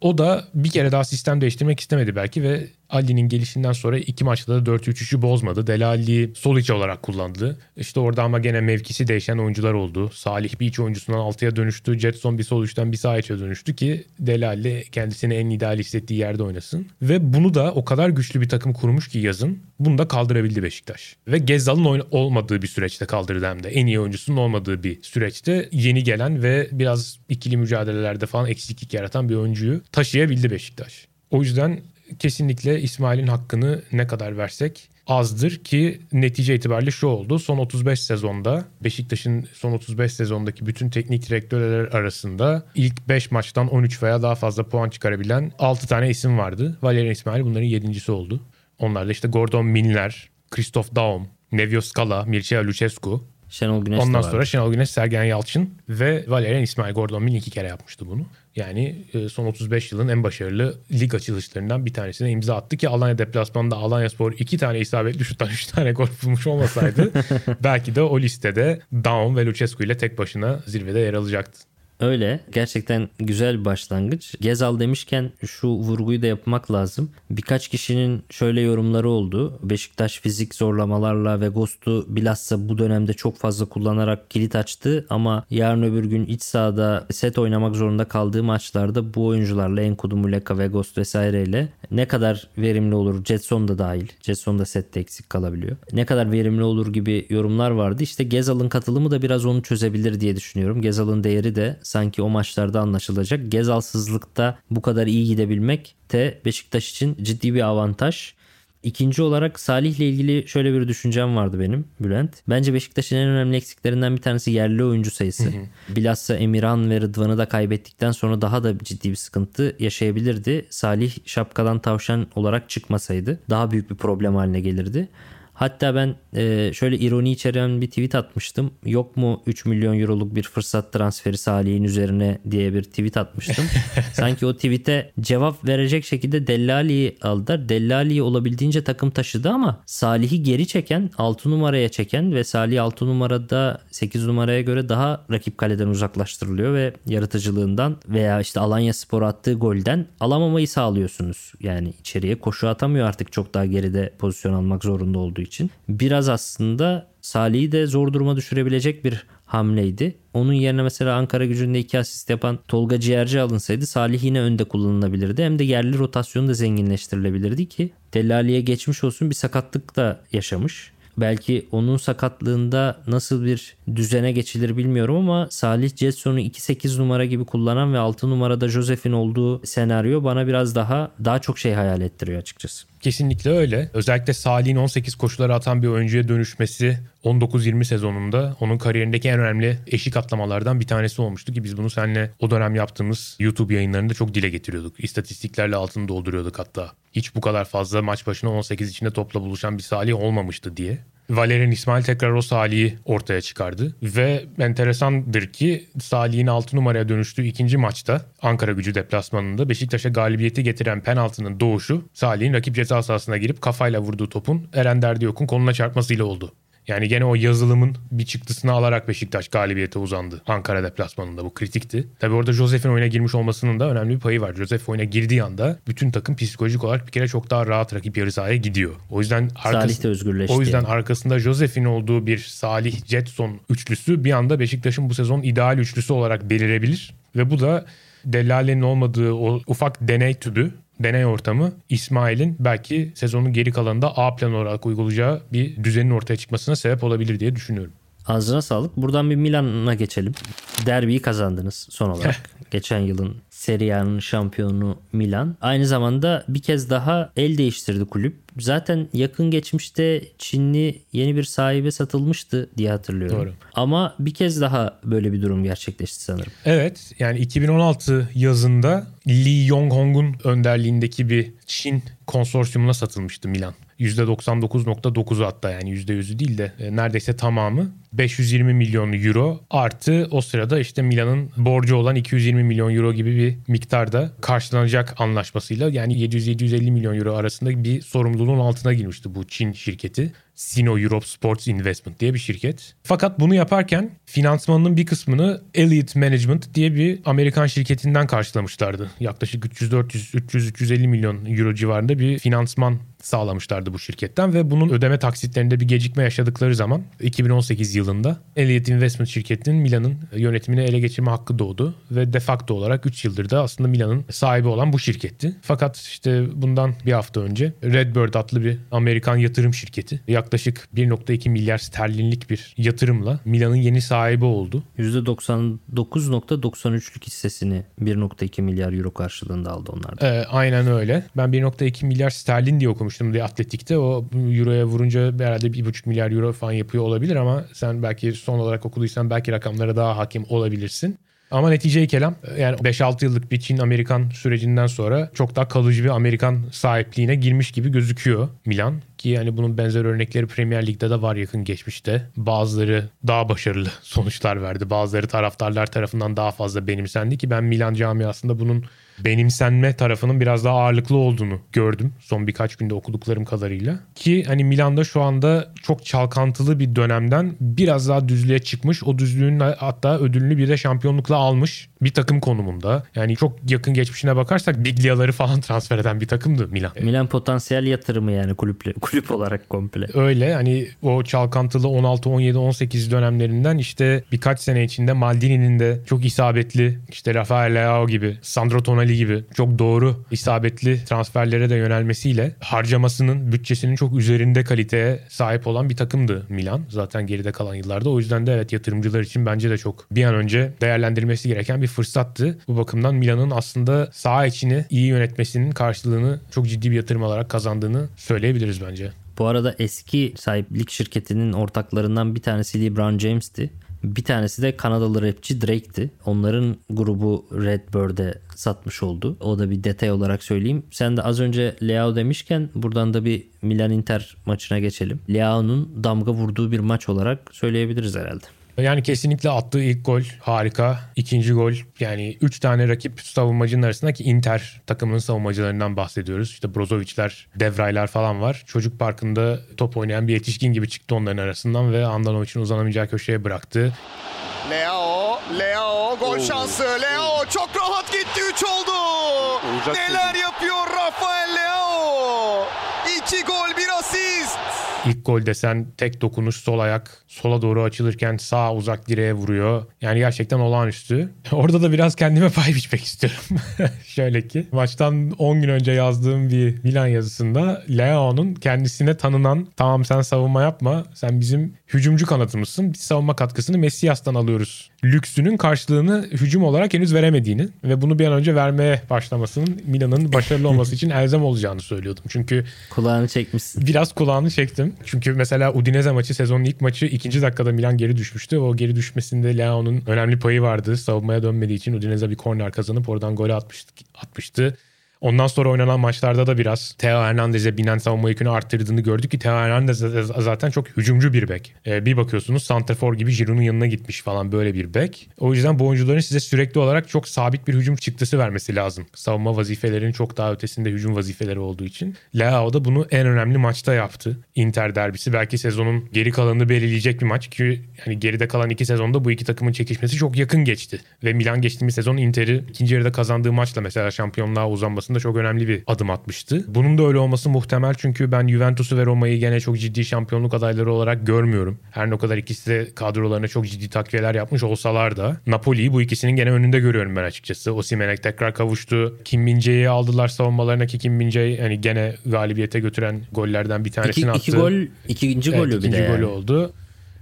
O da bir kere daha sistem değiştirmek istemedi belki ve Ali'nin gelişinden sonra iki maçta da 4-3-3'ü bozmadı. Delali'yi sol içi olarak kullandı. İşte orada ama gene mevkisi değişen oyuncular oldu. Salih bir iç oyuncusundan 6'ya dönüştü. Jetson bir sol üçten bir sağ içe dönüştü ki Delali kendisini en ideal hissettiği yerde oynasın. Ve bunu da o kadar güçlü bir takım kurmuş ki yazın bunu da kaldırabildi Beşiktaş. Ve Gezzal'ın oyna- olmadığı bir süreçte kaldırdı hem de. En iyi oyuncusunun olmadığı bir süreçte yeni gelen ve biraz ikili mücadelelerde falan eksiklik yaratan bir oyuncuyu taşıyabildi Beşiktaş. O yüzden kesinlikle İsmail'in hakkını ne kadar versek azdır ki netice itibariyle şu oldu. Son 35 sezonda Beşiktaş'ın son 35 sezondaki bütün teknik direktörler arasında ilk 5 maçtan 13 veya daha fazla puan çıkarabilen 6 tane isim vardı. Valerian İsmail bunların 7.si oldu. Onlar da işte Gordon Minler, Christoph Daum, Nevio Scala, Mircea Lucescu. Şenol Güneş Ondan sonra Şenol Güneş, Sergen Yalçın ve Valerian İsmail Gordon Min iki kere yapmıştı bunu. Yani e, son 35 yılın en başarılı lig açılışlarından bir tanesine imza attı ki Alanya deplasmanında Alanya Spor iki tane isabetli şuttan üç tane gol bulmuş olmasaydı belki de o listede Daum ve Lucescu ile tek başına zirvede yer alacaktı. Öyle. Gerçekten güzel bir başlangıç. Gezal demişken şu vurguyu da yapmak lazım. Birkaç kişinin şöyle yorumları oldu. Beşiktaş fizik zorlamalarla ve Ghost'u bilhassa bu dönemde çok fazla kullanarak kilit açtı ama yarın öbür gün iç sahada set oynamak zorunda kaldığı maçlarda bu oyuncularla Enkudu, Muleka ve Ghost vesaireyle ne kadar verimli olur Jetson da dahil. Jetson da sette eksik kalabiliyor. Ne kadar verimli olur gibi yorumlar vardı. İşte Gezal'ın katılımı da biraz onu çözebilir diye düşünüyorum. Gezal'ın değeri de sanki o maçlarda anlaşılacak. Gezalsızlıkta bu kadar iyi gidebilmek de Beşiktaş için ciddi bir avantaj. İkinci olarak Salih'le ilgili şöyle bir düşüncem vardı benim Bülent. Bence Beşiktaş'ın en önemli eksiklerinden bir tanesi yerli oyuncu sayısı. Bilhassa Emirhan ve Rıdvan'ı da kaybettikten sonra daha da ciddi bir sıkıntı yaşayabilirdi. Salih şapkadan tavşan olarak çıkmasaydı daha büyük bir problem haline gelirdi. Hatta ben e, şöyle ironi içeren bir tweet atmıştım. Yok mu 3 milyon euroluk bir fırsat transferi Salih'in üzerine diye bir tweet atmıştım. Sanki o tweete cevap verecek şekilde Dellali'yi aldılar. Dellali'yi olabildiğince takım taşıdı ama Salih'i geri çeken 6 numaraya çeken ve Salih 6 numarada 8 numaraya göre daha rakip kaleden uzaklaştırılıyor ve yaratıcılığından veya işte Alanya Spor attığı golden alamamayı sağlıyorsunuz. Yani içeriye koşu atamıyor artık çok daha geride pozisyon almak zorunda olduğu için. Biraz aslında Salih'i de zor duruma düşürebilecek bir hamleydi. Onun yerine mesela Ankara gücünde iki asist yapan Tolga Ciğerci alınsaydı Salih yine önde kullanılabilirdi. Hem de yerli rotasyonu da zenginleştirilebilirdi ki Delali'ye geçmiş olsun bir sakatlık da yaşamış. Belki onun sakatlığında nasıl bir düzene geçilir bilmiyorum ama Salih Jetson'u 2-8 numara gibi kullanan ve 6 numarada Josef'in olduğu senaryo bana biraz daha daha çok şey hayal ettiriyor açıkçası. Kesinlikle öyle. Özellikle Salih'in 18 koşuları atan bir oyuncuya dönüşmesi 19-20 sezonunda onun kariyerindeki en önemli eşik atlamalardan bir tanesi olmuştu ki biz bunu seninle o dönem yaptığımız YouTube yayınlarında çok dile getiriyorduk. İstatistiklerle altını dolduruyorduk hatta. Hiç bu kadar fazla maç başına 18 içinde topla buluşan bir Salih olmamıştı diye. Valerian İsmail tekrar o Salih'i ortaya çıkardı. Ve enteresandır ki Salih'in 6 numaraya dönüştüğü ikinci maçta Ankara gücü deplasmanında Beşiktaş'a galibiyeti getiren penaltının doğuşu Salih'in rakip ceza sahasına girip kafayla vurduğu topun Eren Derdiyok'un koluna çarpmasıyla oldu. Yani gene o yazılımın bir çıktısını alarak Beşiktaş galibiyete uzandı. Ankara deplasmanında bu kritikti. Tabi orada Josef'in oyuna girmiş olmasının da önemli bir payı var. Josef oyuna girdiği anda bütün takım psikolojik olarak bir kere çok daha rahat rakip yarı sahaya gidiyor. O yüzden Salih de özgürleşti. O yüzden arkasında Josef'in olduğu bir Salih Jetson üçlüsü bir anda Beşiktaş'ın bu sezon ideal üçlüsü olarak belirebilir. Ve bu da Delale'nin olmadığı o ufak deney tübü deney ortamı İsmail'in belki sezonun geri kalanında A plan olarak uygulayacağı bir düzenin ortaya çıkmasına sebep olabilir diye düşünüyorum. Ağzına sağlık. Buradan bir Milan'a geçelim. Derbiyi kazandınız son olarak. Geçen yılın Serie A'nın şampiyonu Milan. Aynı zamanda bir kez daha el değiştirdi kulüp. Zaten yakın geçmişte Çinli yeni bir sahibe satılmıştı diye hatırlıyorum. Doğru. Ama bir kez daha böyle bir durum gerçekleşti sanırım. Evet yani 2016 yazında Lee Yong-hong'un önderliğindeki bir Çin konsorsiyumuna satılmıştı Milan. %99.9'u hatta yani %100'ü değil de e, neredeyse tamamı 520 milyon euro artı o sırada işte Milan'ın borcu olan 220 milyon euro gibi bir miktarda karşılanacak anlaşmasıyla yani 700-750 milyon euro arasında bir sorumluluğun altına girmişti bu Çin şirketi. Sino Europe Sports Investment diye bir şirket. Fakat bunu yaparken finansmanının bir kısmını Elliott Management diye bir Amerikan şirketinden karşılamışlardı. Yaklaşık 300-400-300-350 milyon euro civarında bir finansman sağlamışlardı bu şirketten ve bunun ödeme taksitlerinde bir gecikme yaşadıkları zaman 2018 yılında Elliott Investment şirketinin Milan'ın yönetimini ele geçirme hakkı doğdu ve de facto olarak 3 yıldır da aslında Milan'ın sahibi olan bu şirketti. Fakat işte bundan bir hafta önce Redbird adlı bir Amerikan yatırım şirketi yaklaşık 1.2 milyar sterlinlik bir yatırımla Milan'ın yeni sahibi oldu. %99.93'lük hissesini 1.2 milyar euro karşılığında aldı onlar da. Ee, aynen öyle. Ben 1.2 milyar sterlin diye okumuştum diye atletikte. O euroya vurunca herhalde 1.5 milyar euro falan yapıyor olabilir ama sen belki son olarak okuduysan belki rakamlara daha hakim olabilirsin. Ama neticeyi kelam yani 5-6 yıllık bir Çin-Amerikan sürecinden sonra çok daha kalıcı bir Amerikan sahipliğine girmiş gibi gözüküyor Milan. Ki yani bunun benzer örnekleri Premier Lig'de de var yakın geçmişte. Bazıları daha başarılı sonuçlar verdi. Bazıları taraftarlar tarafından daha fazla benimsendi ki ben Milan camiasında bunun benimsenme tarafının biraz daha ağırlıklı olduğunu gördüm son birkaç günde okuduklarım kadarıyla. Ki hani Milan'da şu anda çok çalkantılı bir dönemden biraz daha düzlüğe çıkmış. O düzlüğün hatta ödülünü bir de şampiyonlukla almış bir takım konumunda. Yani çok yakın geçmişine bakarsak Biglia'ları falan transfer eden bir takımdı Milan. Milan potansiyel yatırımı yani kulüple, kulüp olarak komple. Öyle hani o çalkantılı 16, 17, 18 dönemlerinden işte birkaç sene içinde Maldini'nin de çok isabetli işte Rafael Leao gibi, Sandro Tonali gibi çok doğru isabetli transferlere de yönelmesiyle harcamasının, bütçesinin çok üzerinde kaliteye sahip olan bir takımdı Milan. Zaten geride kalan yıllarda. O yüzden de evet yatırımcılar için bence de çok bir an önce değerlendirmesi gereken bir fırsattı. Bu bakımdan Milan'ın aslında saha içini iyi yönetmesinin karşılığını çok ciddi bir yatırım alarak kazandığını söyleyebiliriz bence. Bu arada eski sahiplik şirketinin ortaklarından bir tanesi LeBron James'ti. Bir tanesi de Kanadalı rapçi Drake'ti. Onların grubu Redbird'e satmış oldu. O da bir detay olarak söyleyeyim. Sen de az önce Leao demişken buradan da bir Milan Inter maçına geçelim. Leao'nun damga vurduğu bir maç olarak söyleyebiliriz herhalde. Yani kesinlikle attığı ilk gol harika. İkinci gol yani 3 tane rakip savunmacının arasındaki Inter takımının savunmacılarından bahsediyoruz. İşte Brozovic'ler, Devraylar falan var. Çocuk parkında top oynayan bir yetişkin gibi çıktı onların arasından ve Andanovic'in uzanamayacağı köşeye bıraktı. Leo, Leo gol şansı. Leo çok rahat gitti 3 oldu. Olacak Neler yapıyor Rafael Leo? 2 gol bir asist. İlk gol desen tek dokunuş sol ayak sola doğru açılırken sağ uzak direğe vuruyor. Yani gerçekten olağanüstü. Orada da biraz kendime pay biçmek istiyorum. Şöyle ki maçtan 10 gün önce yazdığım bir Milan yazısında Leao'nun kendisine tanınan tamam sen savunma yapma sen bizim hücumcu kanatımızsın. Biz savunma katkısını Messias'tan alıyoruz. Lüksünün karşılığını hücum olarak henüz veremediğini ve bunu bir an önce vermeye başlamasının Milan'ın başarılı olması için elzem olacağını söylüyordum. Çünkü Kulağını çekmişsin. biraz kulağını çektim. Çünkü mesela Udinese maçı sezonun ilk maçı ikinci dakikada Milan geri düşmüştü. O geri düşmesinde Leao'nun önemli payı vardı. Savunmaya dönmediği için Udinese bir korner kazanıp oradan golü atmıştı. atmıştı. Ondan sonra oynanan maçlarda da biraz Theo Hernandez'e binen savunma yükünü arttırdığını gördük ki Theo Hernandez zaten çok hücumcu bir bek. Ee, bir bakıyorsunuz Santrafor gibi Giroud'un yanına gitmiş falan böyle bir bek. O yüzden bu oyuncuların size sürekli olarak çok sabit bir hücum çıktısı vermesi lazım. Savunma vazifelerinin çok daha ötesinde hücum vazifeleri olduğu için. Leao da bunu en önemli maçta yaptı. Inter derbisi belki sezonun geri kalanını belirleyecek bir maç ki yani geride kalan iki sezonda bu iki takımın çekişmesi çok yakın geçti. Ve Milan geçtiğimiz sezon Inter'i ikinci yarıda kazandığı maçla mesela şampiyonluğa uzanmasında çok önemli bir adım atmıştı. Bunun da öyle olması muhtemel çünkü ben Juventus'u ve Roma'yı gene çok ciddi şampiyonluk adayları olarak görmüyorum. Her ne kadar ikisi de kadrolarına çok ciddi takviyeler yapmış olsalar da Napoli'yi bu ikisinin gene önünde görüyorum ben açıkçası. Osimhen'e tekrar kavuştu. Kim Min aldılar savunmalarına ki Kim Min hani gene galibiyete götüren gollerden bir tanesini iki, attı. İki gol, ikinci evet, golü ikinci bir de. golü oldu.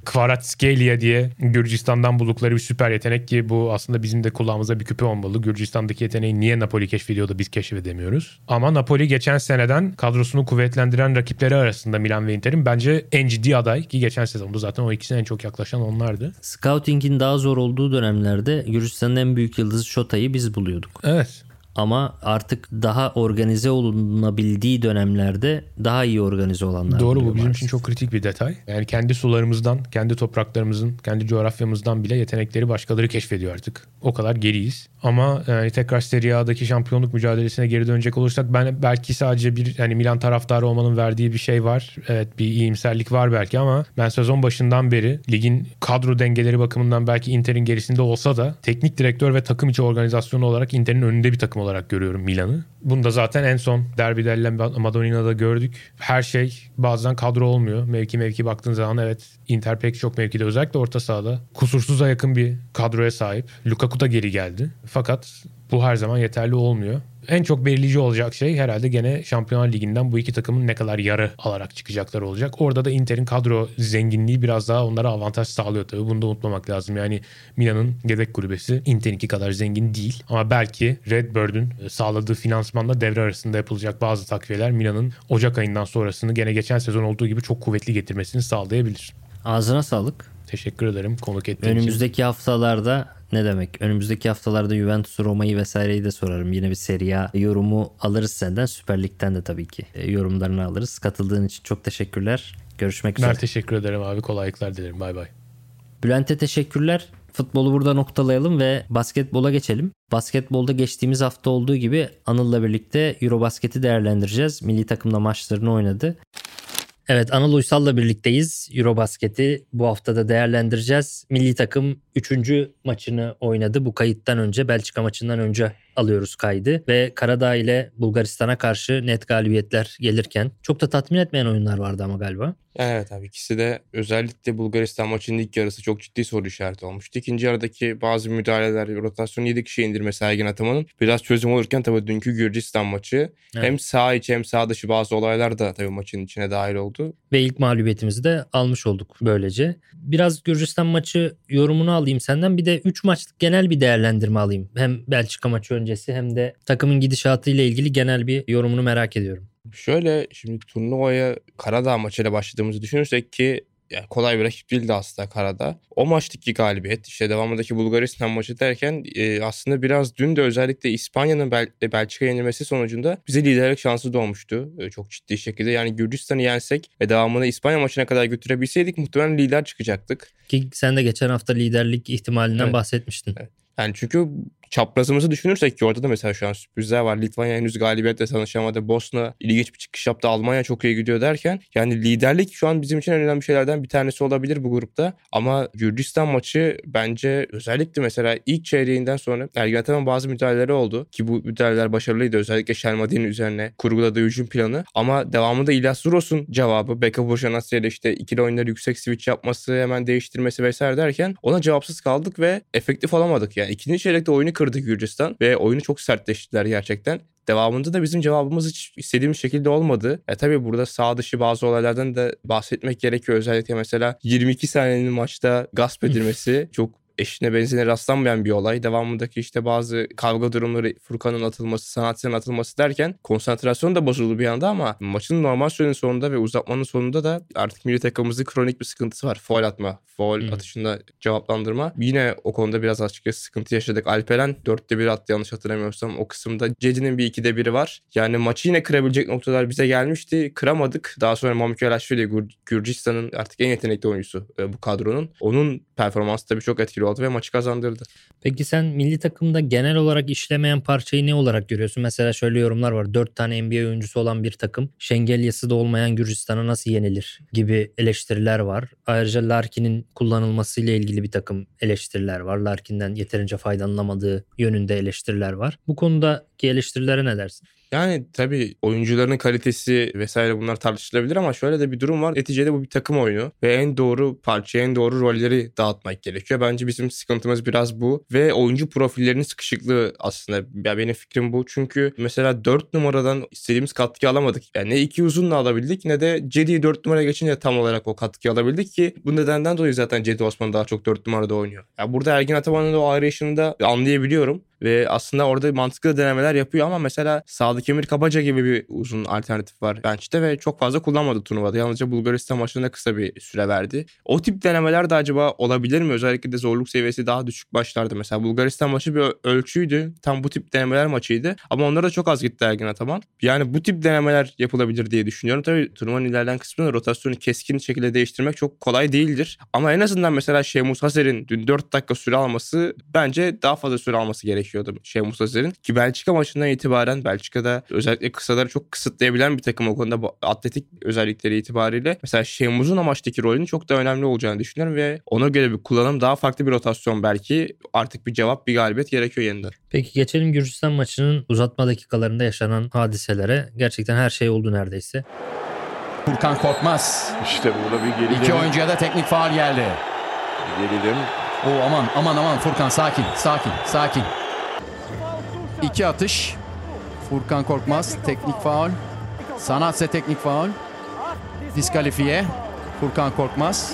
Kvaratskhelia diye Gürcistan'dan buldukları bir süper yetenek ki bu aslında bizim de kulağımıza bir küpe olmalı. Gürcistan'daki yeteneği niye Napoli keşfediyor da biz keşfedemiyoruz. Ama Napoli geçen seneden kadrosunu kuvvetlendiren rakipleri arasında Milan ve Inter'in bence en ciddi aday ki geçen sezonda zaten o ikisine en çok yaklaşan onlardı. Scouting'in daha zor olduğu dönemlerde Gürcistan'ın en büyük yıldızı Şota'yı biz buluyorduk. Evet. Ama artık daha organize olunabildiği dönemlerde daha iyi organize olanlar. Doğru bu bizim maalesef. için çok kritik bir detay. Yani kendi sularımızdan, kendi topraklarımızın, kendi coğrafyamızdan bile yetenekleri başkaları keşfediyor artık. O kadar geriyiz. Ama yani tekrar Serie A'daki şampiyonluk mücadelesine geri dönecek olursak ben belki sadece bir yani Milan taraftarı olmanın verdiği bir şey var. Evet bir iyimserlik var belki ama ben sezon başından beri ligin kadro dengeleri bakımından belki Inter'in gerisinde olsa da teknik direktör ve takım içi organizasyonu olarak Inter'in önünde bir takım olarak görüyorum Milan'ı. Bunu da zaten en son Derbi della Madonnina'da gördük. Her şey bazen kadro olmuyor. Mevki mevki baktığın zaman evet Inter pek çok mevkide özellikle orta sahada kusursuza yakın bir kadroya sahip. Lukaku da geri geldi. Fakat bu her zaman yeterli olmuyor. En çok belirleyici olacak şey herhalde gene Şampiyonlar Ligi'nden bu iki takımın ne kadar yarı alarak çıkacakları olacak. Orada da Inter'in kadro zenginliği biraz daha onlara avantaj sağlıyor tabii. Bunu da unutmamak lazım. Yani Milan'ın yedek kulübesi Inter'inki kadar zengin değil. Ama belki Redbird'ün sağladığı finansmanla devre arasında yapılacak bazı takviyeler Milan'ın Ocak ayından sonrasını gene geçen sezon olduğu gibi çok kuvvetli getirmesini sağlayabilir. Ağzına sağlık. Teşekkür ederim konuk ettiğin Önümüzdeki için. haftalarda ne demek? Önümüzdeki haftalarda Juventus, Roma'yı vesaireyi de sorarım. Yine bir Serie A yorumu alırız senden. Süper Lig'den de tabii ki e, yorumlarını alırız. Katıldığın için çok teşekkürler. Görüşmek üzere. Ben teşekkür ederim abi. Kolaylıklar dilerim. Bay bay. Bülent'e teşekkürler. Futbolu burada noktalayalım ve basketbola geçelim. Basketbolda geçtiğimiz hafta olduğu gibi Anıl'la birlikte Eurobasket'i değerlendireceğiz. Milli takımla maçlarını oynadı. Evet Anıl Uysal'la birlikteyiz. Eurobasket'i bu haftada değerlendireceğiz. Milli takım 3. maçını oynadı. Bu kayıttan önce Belçika maçından önce alıyoruz kaydı. Ve Karadağ ile Bulgaristan'a karşı net galibiyetler gelirken çok da tatmin etmeyen oyunlar vardı ama galiba. Evet abi ikisi de özellikle Bulgaristan maçının ilk yarısı çok ciddi soru işareti olmuştu. İkinci yarıdaki bazı müdahaleler, rotasyonu 7 kişi indirmesi Ergin Ataman'ın biraz çözüm olurken tabii dünkü Gürcistan maçı Evet. hem sağ içi hem sağ dışı bazı olaylar da tabii maçın içine dahil oldu. Ve ilk mağlubiyetimizi de almış olduk böylece. Biraz Gürcistan maçı yorumunu alayım senden. Bir de 3 maçlık genel bir değerlendirme alayım. Hem Belçika maçı öncesi hem de takımın gidişatı ile ilgili genel bir yorumunu merak ediyorum. Şöyle şimdi turnuvaya Karadağ maçıyla başladığımızı düşünürsek ki yani kolay bir rakip değildi aslında Karadağ. O maçtaki galibiyet işte devamındaki Bulgaristan maçı derken e, aslında biraz dün de özellikle İspanya'nın Bel Belçika yenilmesi sonucunda bize liderlik şansı doğmuştu. E, çok ciddi şekilde yani Gürcistan'ı yensek ve devamını İspanya maçına kadar götürebilseydik muhtemelen lider çıkacaktık. Ki sen de geçen hafta liderlik ihtimalinden Evet. bahsetmiştin. Evet. Yani çünkü çaprazımızı düşünürsek ki orada da mesela şu an sürprizler var. Litvanya henüz galibiyetle tanışamadı. Bosna ilginç bir çıkış yaptı. Almanya çok iyi gidiyor derken yani liderlik şu an bizim için en önemli şeylerden bir tanesi olabilir bu grupta. Ama Gürcistan maçı bence özellikle mesela ilk çeyreğinden sonra Ergin Ataman bazı müdahaleleri oldu. Ki bu müdahaleler başarılıydı. Özellikle Şelmadi'nin üzerine kurguladığı hücum planı. Ama devamında İlyas Zuros'un cevabı Beka Boşanasya ile işte ikili oyunları yüksek switch yapması hemen değiştirmesi vesaire derken ona cevapsız kaldık ve efektif olamadık. Yani ikinci çeyrekte oyunu kırdı Gürcistan ve oyunu çok sertleştiler gerçekten. Devamında da bizim cevabımız hiç istediğimiz şekilde olmadı. E tabii burada sağ dışı bazı olaylardan da bahsetmek gerekiyor. Özellikle mesela 22 saniyenin maçta gasp edilmesi çok eşine benzerine rastlanmayan bir olay. Devamındaki işte bazı kavga durumları Furkan'ın atılması, sanatçının atılması derken konsantrasyon da bozuldu bir anda ama maçın normal sürenin sonunda ve uzatmanın sonunda da artık milli takımımızın kronik bir sıkıntısı var. Foul atma, foul Hı. atışında cevaplandırma. Yine o konuda biraz açıkçası sıkıntı yaşadık. Alperen 4'te 1 attı yanlış hatırlamıyorsam. O kısımda Cedi'nin bir 2'de 1'i var. Yani maçı yine kırabilecek noktalar bize gelmişti. Kıramadık. Daha sonra Mamukelaşvili Gür- Gürcistan'ın artık en yetenekli oyuncusu e, bu kadronun. Onun performansı tabii çok etkili oldu ve maçı kazandırdı. Peki sen milli takımda genel olarak işlemeyen parçayı ne olarak görüyorsun? Mesela şöyle yorumlar var. 4 tane NBA oyuncusu olan bir takım Şengelyası da olmayan Gürcistan'a nasıl yenilir gibi eleştiriler var. Ayrıca Larkin'in kullanılmasıyla ilgili bir takım eleştiriler var. Larkin'den yeterince faydalanamadığı yönünde eleştiriler var. Bu konudaki eleştirilere ne dersin? Yani tabii oyuncuların kalitesi vesaire bunlar tartışılabilir ama şöyle de bir durum var. Neticede bu bir takım oyunu ve en doğru parçayı, en doğru rolleri dağıtmak gerekiyor. Bence bizim sıkıntımız biraz bu ve oyuncu profillerinin sıkışıklığı aslında. Ya benim fikrim bu. Çünkü mesela 4 numaradan istediğimiz katkı alamadık. Yani ne iki uzunla alabildik ne de Cedi'yi 4 numara geçince tam olarak o katkıyı alabildik ki bu nedenden dolayı zaten Cedi Osman daha çok 4 numarada oynuyor. Ya burada Ergin Ataman'ın o arayışını da anlayabiliyorum. Ve aslında orada mantıklı denemeler yapıyor ama mesela Sadık Emir Kabaca gibi bir uzun alternatif var bench'te ve çok fazla kullanmadı turnuvada. Yalnızca Bulgaristan maçında kısa bir süre verdi. O tip denemeler de acaba olabilir mi? Özellikle de zorluk seviyesi daha düşük başlarda. Mesela Bulgaristan maçı bir ölçüydü. Tam bu tip denemeler maçıydı. Ama onlara da çok az gitti Ergin Ataman. Yani bu tip denemeler yapılabilir diye düşünüyorum. Tabii turnuvanın ilerleyen kısmında rotasyonu keskin şekilde değiştirmek çok kolay değildir. Ama en azından mesela Şemus Hazer'in dün 4 dakika süre alması bence daha fazla süre alması gerekiyordu Şemus Hazer'in. Ki Belçika maçından itibaren Belçika'da özellikle kısaları çok kısıtlayabilen bir takım o konuda bu atletik özellikleri itibariyle. Mesela Şemus'un amaçtaki rolünün çok da önemli olacağını düşünüyorum ve ona göre bir kullanım daha farklı bir rotasyon belki artık bir cevap bir galibiyet gerekiyor yeniden. Peki geçelim Gürcistan maçının uzatma dakikalarında yaşanan hadiselere. Gerçekten her şey oldu neredeyse. Furkan Korkmaz. İşte burada bir gerilim. İki oyuncuya da teknik faal geldi. Gerilim. Oo aman aman aman Furkan sakin sakin sakin. İki atış. Furkan Korkmaz teknik faul. Sanatse teknik faul. Diskalifiye. Furkan Korkmaz.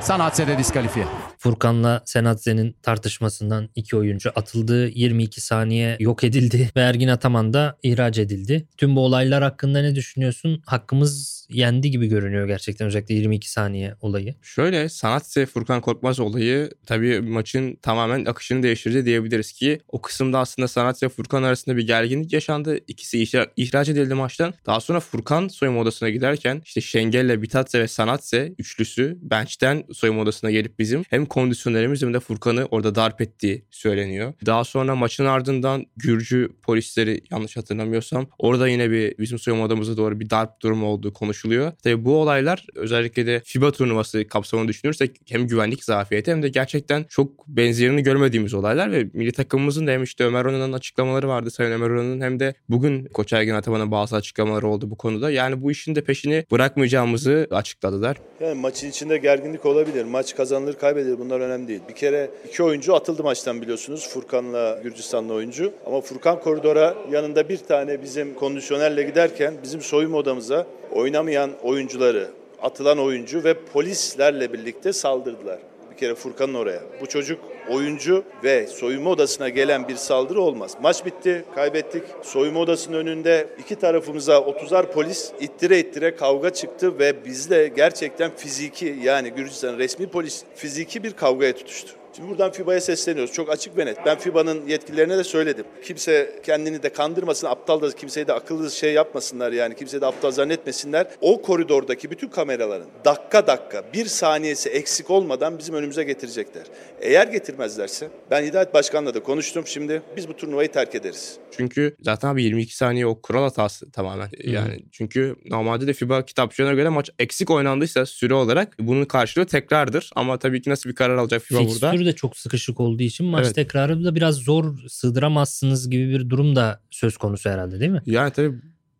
Sanatse de diskalifiye. Furkan'la Senatze'nin tartışmasından iki oyuncu atıldı. 22 saniye yok edildi ve Ergin Ataman da ihraç edildi. Tüm bu olaylar hakkında ne düşünüyorsun? Hakkımız yendi gibi görünüyor gerçekten özellikle 22 saniye olayı. Şöyle Sanatse Furkan Korkmaz olayı tabii maçın tamamen akışını değiştirdi diyebiliriz ki o kısımda aslında Sanatse Furkan arasında bir gerginlik yaşandı. İkisi ihra- ihraç edildi maçtan. Daha sonra Furkan soyunma odasına giderken işte Şengel'le Bitatse ve Sanatse üçlüsü bench'ten soyunma odasına gelip bizim hem kondisyonerimiz hem de Furkan'ı orada darp ettiği söyleniyor. Daha sonra maçın ardından Gürcü polisleri yanlış hatırlamıyorsam orada yine bir bizim soyunma odamıza doğru bir darp durumu olduğu konuşuluyor. Tabii bu olaylar özellikle de FIBA turnuvası kapsamını düşünürsek hem güvenlik zafiyeti hem de gerçekten çok benzerini görmediğimiz olaylar ve milli takımımızın da hem işte Ömer Onan'ın açıklamaları vardı Sayın Ömer Onan'ın hem de bugün Koç Ergin Ataman'ın bazı açıklamaları oldu bu konuda. Yani bu işin de peşini bırakmayacağımızı açıkladılar. Yani maçın içinde gerginlik olabilir. Maç kazanılır kaybedilir bunlar önemli değil. Bir kere iki oyuncu atıldı maçtan biliyorsunuz. Furkan'la Gürcistanlı oyuncu. Ama Furkan koridora yanında bir tane bizim kondisyonerle giderken bizim soyunma odamıza oynamayan oyuncuları, atılan oyuncu ve polislerle birlikte saldırdılar. Bir kere Furkan'ın oraya. Bu çocuk oyuncu ve soyunma odasına gelen bir saldırı olmaz. Maç bitti, kaybettik. Soyunma odasının önünde iki tarafımıza 30'ar polis ittire ittire kavga çıktı ve bizle gerçekten fiziki yani Gürcistan resmi polis fiziki bir kavgaya tutuştu. Şimdi buradan FIBA'ya sesleniyoruz. Çok açık ve net. Ben FIBA'nın yetkililerine de söyledim. Kimse kendini de kandırmasın, aptal da kimseyi de akıllı şey yapmasınlar yani. Kimseyi de aptal zannetmesinler. O koridordaki bütün kameraların dakika dakika bir saniyesi eksik olmadan bizim önümüze getirecekler. Eğer getirmezlerse ben Hidayet Başkan'la da konuştum şimdi. Biz bu turnuvayı terk ederiz. Çünkü zaten abi 22 saniye o kural hatası tamamen. Yani çünkü normalde de FIBA kitapçığına göre maç eksik oynandıysa süre olarak bunun karşılığı tekrardır. Ama tabii ki nasıl bir karar alacak FIBA burada? Fikstürü de çok sıkışık olduğu için maç Evet. tekrarı da biraz zor sığdıramazsınız gibi bir durum da söz konusu herhalde değil mi? Yani tabii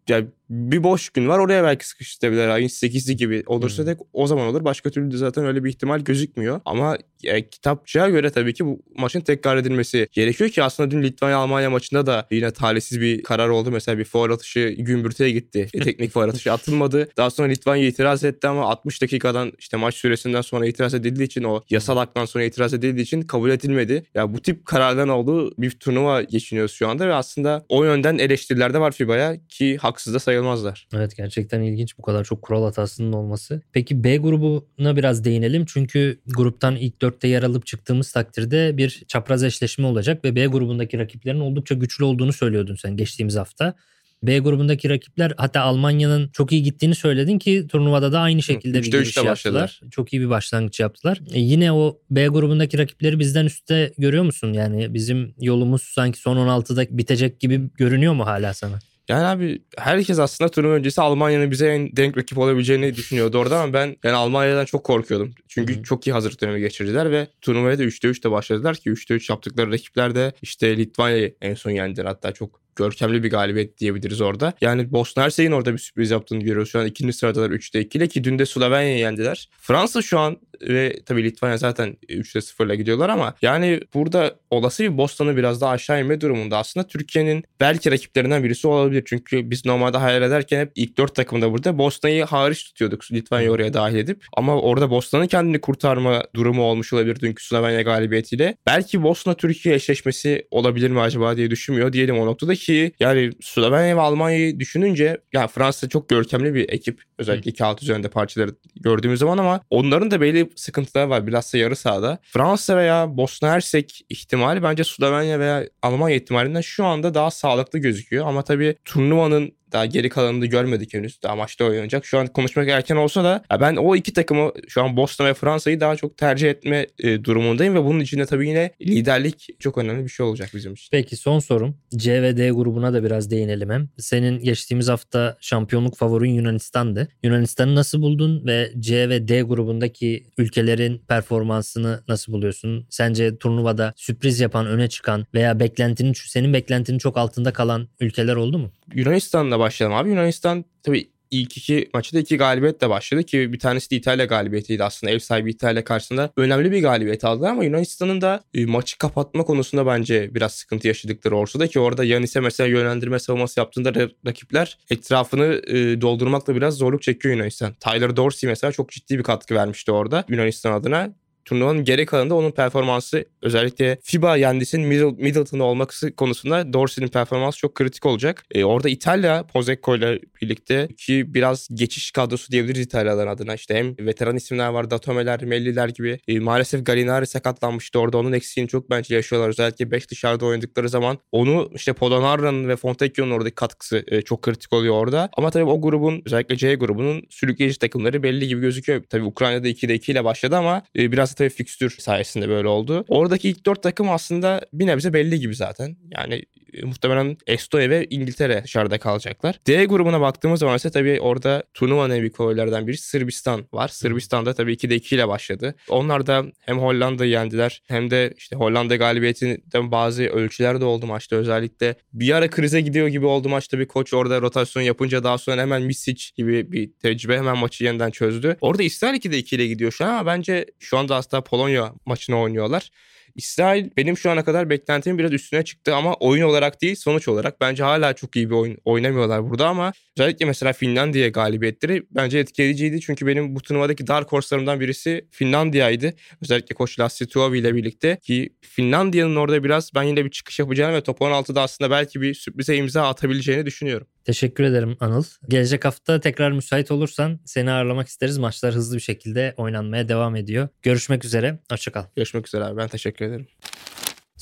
ya bir boş gün var oraya belki sıkıştırabilirler. Ayın 8'i gibi olursa tek o zaman olur. Başka türlü zaten öyle bir ihtimal gözükmüyor. Ama e, kitapçığa göre tabii ki bu maçın tekrar edilmesi gerekiyor ki aslında dün Litvanya-Almanya maçında da yine talihsiz bir karar oldu. Mesela bir faul atışı gümbürtüye gitti. E, teknik faul atışı atılmadı. Daha sonra Litvanya itiraz etti ama 60 dakikadan işte maç süresinden sonra itiraz edildiği için o yasal haktan sonra itiraz edildiği için kabul edilmedi. Ya bu tip kararların olduğu bir turnuva geçiniyoruz şu anda ve aslında o yönden eleştiriler de var FIBA'ya ki haksız da sayılmazlar. Evet gerçekten ilginç bu kadar çok kural hatasının olması. Peki B grubuna biraz değinelim. Çünkü gruptan ilk dörtte yer alıp çıktığımız takdirde bir çapraz eşleşme olacak ve B grubundaki rakiplerin oldukça güçlü olduğunu söylüyordun sen geçtiğimiz hafta. B grubundaki rakipler hatta Almanya'nın çok iyi gittiğini söyledin ki turnuvada da aynı şekilde bir Üçte giriş yaptılar. başladılar. Çok iyi bir başlangıç yaptılar. E, yine o B grubundaki rakipleri bizden üstte görüyor musun? Yani bizim yolumuz sanki son 16'da bitecek gibi görünüyor mu hala sana? Yani abi herkes aslında turnuva öncesi Almanya'nın bize en denk rakip olabileceğini düşünüyordu orada ama ben yani Almanya'dan çok korkuyordum. Çünkü çok iyi hazırlık dönemi geçirdiler ve turnuvaya da 3'te 3'te başladılar ki 3'te 3 yaptıkları rakipler de işte Litvanya'yı en son yendiler. Hatta çok görkemli bir galibiyet diyebiliriz orada. Yani Bosna Hersek'in orada bir sürpriz yaptığını görüyoruz. Şu an ikinci sıradalar 3'te 2 ile ki dün de Slovenya'yı yendiler. Fransa şu an ve tabii Litvanya zaten 3'te 0 ile gidiyorlar ama yani burada olası bir Bosna'nın biraz daha aşağı inme durumunda. Aslında Türkiye'nin belki rakiplerinden birisi olabilir. Çünkü biz normalde hayal ederken hep ilk 4 takımda burada Bosna'yı hariç tutuyorduk. Litvanya'yı oraya dahil edip. Ama orada Bosna'nın kendini kurtarma durumu olmuş olabilir dünkü Slovenya galibiyetiyle. Belki Bosna-Türkiye eşleşmesi olabilir mi acaba diye düşünmüyor diyelim o noktada ki yani Slovenya ve Almanya'yı düşününce yani Fransa çok görkemli bir ekip. Özellikle iki alt üzerinde parçaları gördüğümüz zaman ama onların da belli sıkıntıları var. Bilhassa yarı sahada. Fransa veya Bosna Hersek ihtimali bence Slovenya veya Almanya ihtimalinden şu anda daha sağlıklı gözüküyor. Ama tabii turnuvanın daha geri kalanını da görmedik henüz. Daha maçta oynanacak. Şu an konuşmak erken olsa da ben o iki takımı şu an Bosna ve Fransa'yı daha çok tercih etme e, durumundayım ve bunun içinde tabii yine liderlik çok önemli bir şey olacak bizim için. Peki son sorum. C ve D grubuna da biraz değinelim hem. Senin geçtiğimiz hafta şampiyonluk favorin Yunanistan'dı. Yunanistan'ı nasıl buldun ve C ve D grubundaki ülkelerin performansını nasıl buluyorsun? Sence turnuvada sürpriz yapan, öne çıkan veya beklentinin senin beklentinin çok altında kalan ülkeler oldu mu? Yunanistan'la başlayalım abi. Yunanistan tabii ilk iki maçta iki galibiyetle başladı ki bir tanesi de İtalya galibiyetiydi aslında. Ev sahibi İtalya karşısında önemli bir galibiyet aldılar ama Yunanistan'ın da e, maçı kapatma konusunda bence biraz sıkıntı yaşadıkları ortada ki orada Yanis'e mesela yönlendirme savunması yaptığında ra- rakipler etrafını e, doldurmakla biraz zorluk çekiyor Yunanistan. Tyler Dorsey mesela çok ciddi bir katkı vermişti orada Yunanistan adına turnuvanın geri kalanında onun performansı özellikle FIBA yendisinin Middle, Middleton olması konusunda Dorsey'nin performansı çok kritik olacak. E, orada İtalya Pozecco ile birlikte ki biraz geçiş kadrosu diyebiliriz İtalyaların adına. İşte hem veteran isimler var Datomeler, Melliler gibi. E, maalesef Galinari sakatlanmıştı orada. Onun eksiğini çok bence yaşıyorlar. Özellikle 5 dışarıda oynadıkları zaman onu işte Polonara'nın ve Fontecchio'nun oradaki katkısı e, çok kritik oluyor orada. Ama tabii o grubun özellikle C grubunun sürükleyici takımları belli gibi gözüküyor. Tabii Ukrayna'da 2'de 2 ile başladı ama e, biraz da tabii fikstür sayesinde böyle oldu. Oradaki ilk 4 takım aslında bir nebze belli gibi zaten. Yani e, muhtemelen Estonya ve İngiltere dışarıda kalacaklar. D grubuna baktığımız zaman ise tabii orada turnuvanın en büyük favorilerden biri Sırbistan var. Sırbistan'da tabii 2'de 2 ile başladı. Onlar da hem Hollanda'yı yendiler hem de işte Hollanda galibiyetinden bazı ölçüler de oldu maçta. Özellikle bir ara krize gidiyor gibi oldu maçta bir koç orada rotasyon yapınca daha sonra hemen Misic gibi bir tecrübe hemen maçı yeniden çözdü. Orada İsrail 2'de 2 ile gidiyor şu an ama bence şu anda aslında Polonya maçını oynuyorlar. İsrail benim şu ana kadar beklentimin biraz üstüne çıktı ama oyun olarak değil sonuç olarak bence hala çok iyi bir oyun oynamıyorlar burada ama özellikle mesela Finlandiya galibiyetleri bence etkileyiciydi çünkü benim bu turnuvadaki dark horse'larımdan birisi Finlandiya'ydı. Özellikle koç Lassi Tuovi ile birlikte ki Finlandiya'nın orada biraz ben yine bir çıkış yapacağını ve top 16'da aslında belki bir sürprize imza atabileceğini düşünüyorum. Teşekkür ederim Anıl. Gelecek hafta tekrar müsait olursan seni ağırlamak isteriz. Maçlar hızlı bir şekilde oynanmaya devam ediyor. Görüşmek üzere. Hoşçakal. Görüşmek üzere abi. Ben teşekkür ederim.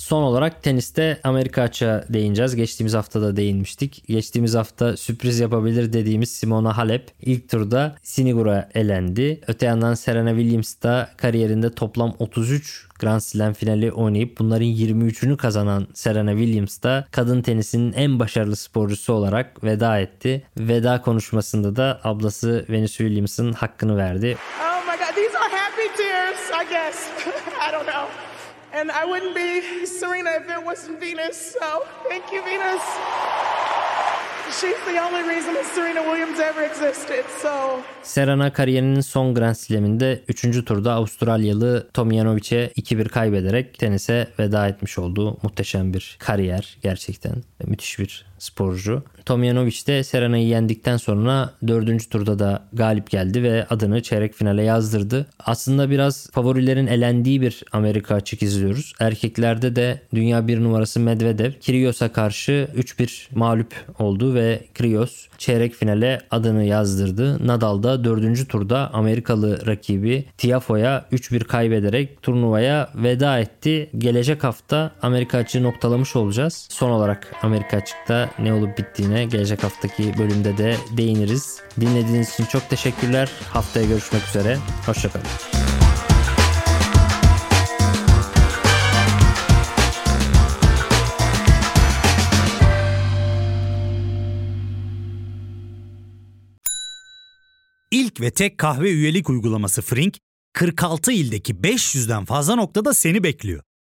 Son olarak teniste Amerika açığa değineceğiz. Geçtiğimiz hafta da değinmiştik. Geçtiğimiz hafta sürpriz yapabilir dediğimiz Simona Halep ilk turda Sinigur'a elendi. Öte yandan Serena Williams da kariyerinde toplam 33 Grand Slam finali oynayıp bunların 23'ünü kazanan Serena Williams da kadın tenisinin en başarılı sporcusu olarak veda etti. Veda konuşmasında da ablası Venus Williams'ın hakkını verdi. Oh And I wouldn't be Serena if it wasn't Venus. So thank you, Venus. she's the only reason that Serena Williams ever existed. So Serena kariyerinin son Grand Slam'inde 3. turda Avustralyalı Tomjanovic'e 2-1 kaybederek tenise veda etmiş olduğu muhteşem bir kariyer gerçekten. Müthiş bir sporcu. Tomjanovic de Serena'yı yendikten sonra 4. turda da galip geldi ve adını çeyrek finale yazdırdı. Aslında biraz favorilerin elendiği bir Amerika açık izliyoruz. Erkeklerde de dünya bir numarası Medvedev Kyrgios'a karşı 3-1 mağlup oldu ve Kyrgios çeyrek finale adını yazdırdı. Nadal da 4. turda Amerikalı rakibi Tiafoe'ya 3-1 kaybederek turnuvaya veda etti. Gelecek hafta Amerika açığı noktalamış olacağız. Son olarak Amerika açıkta ne olup bittiğine gelecek haftaki bölümde de değiniriz. Dinlediğiniz için çok teşekkürler. Haftaya görüşmek üzere. Hoşçakalın. İlk ve tek kahve üyelik uygulaması Frink, 46 ildeki 500'den fazla noktada seni bekliyor.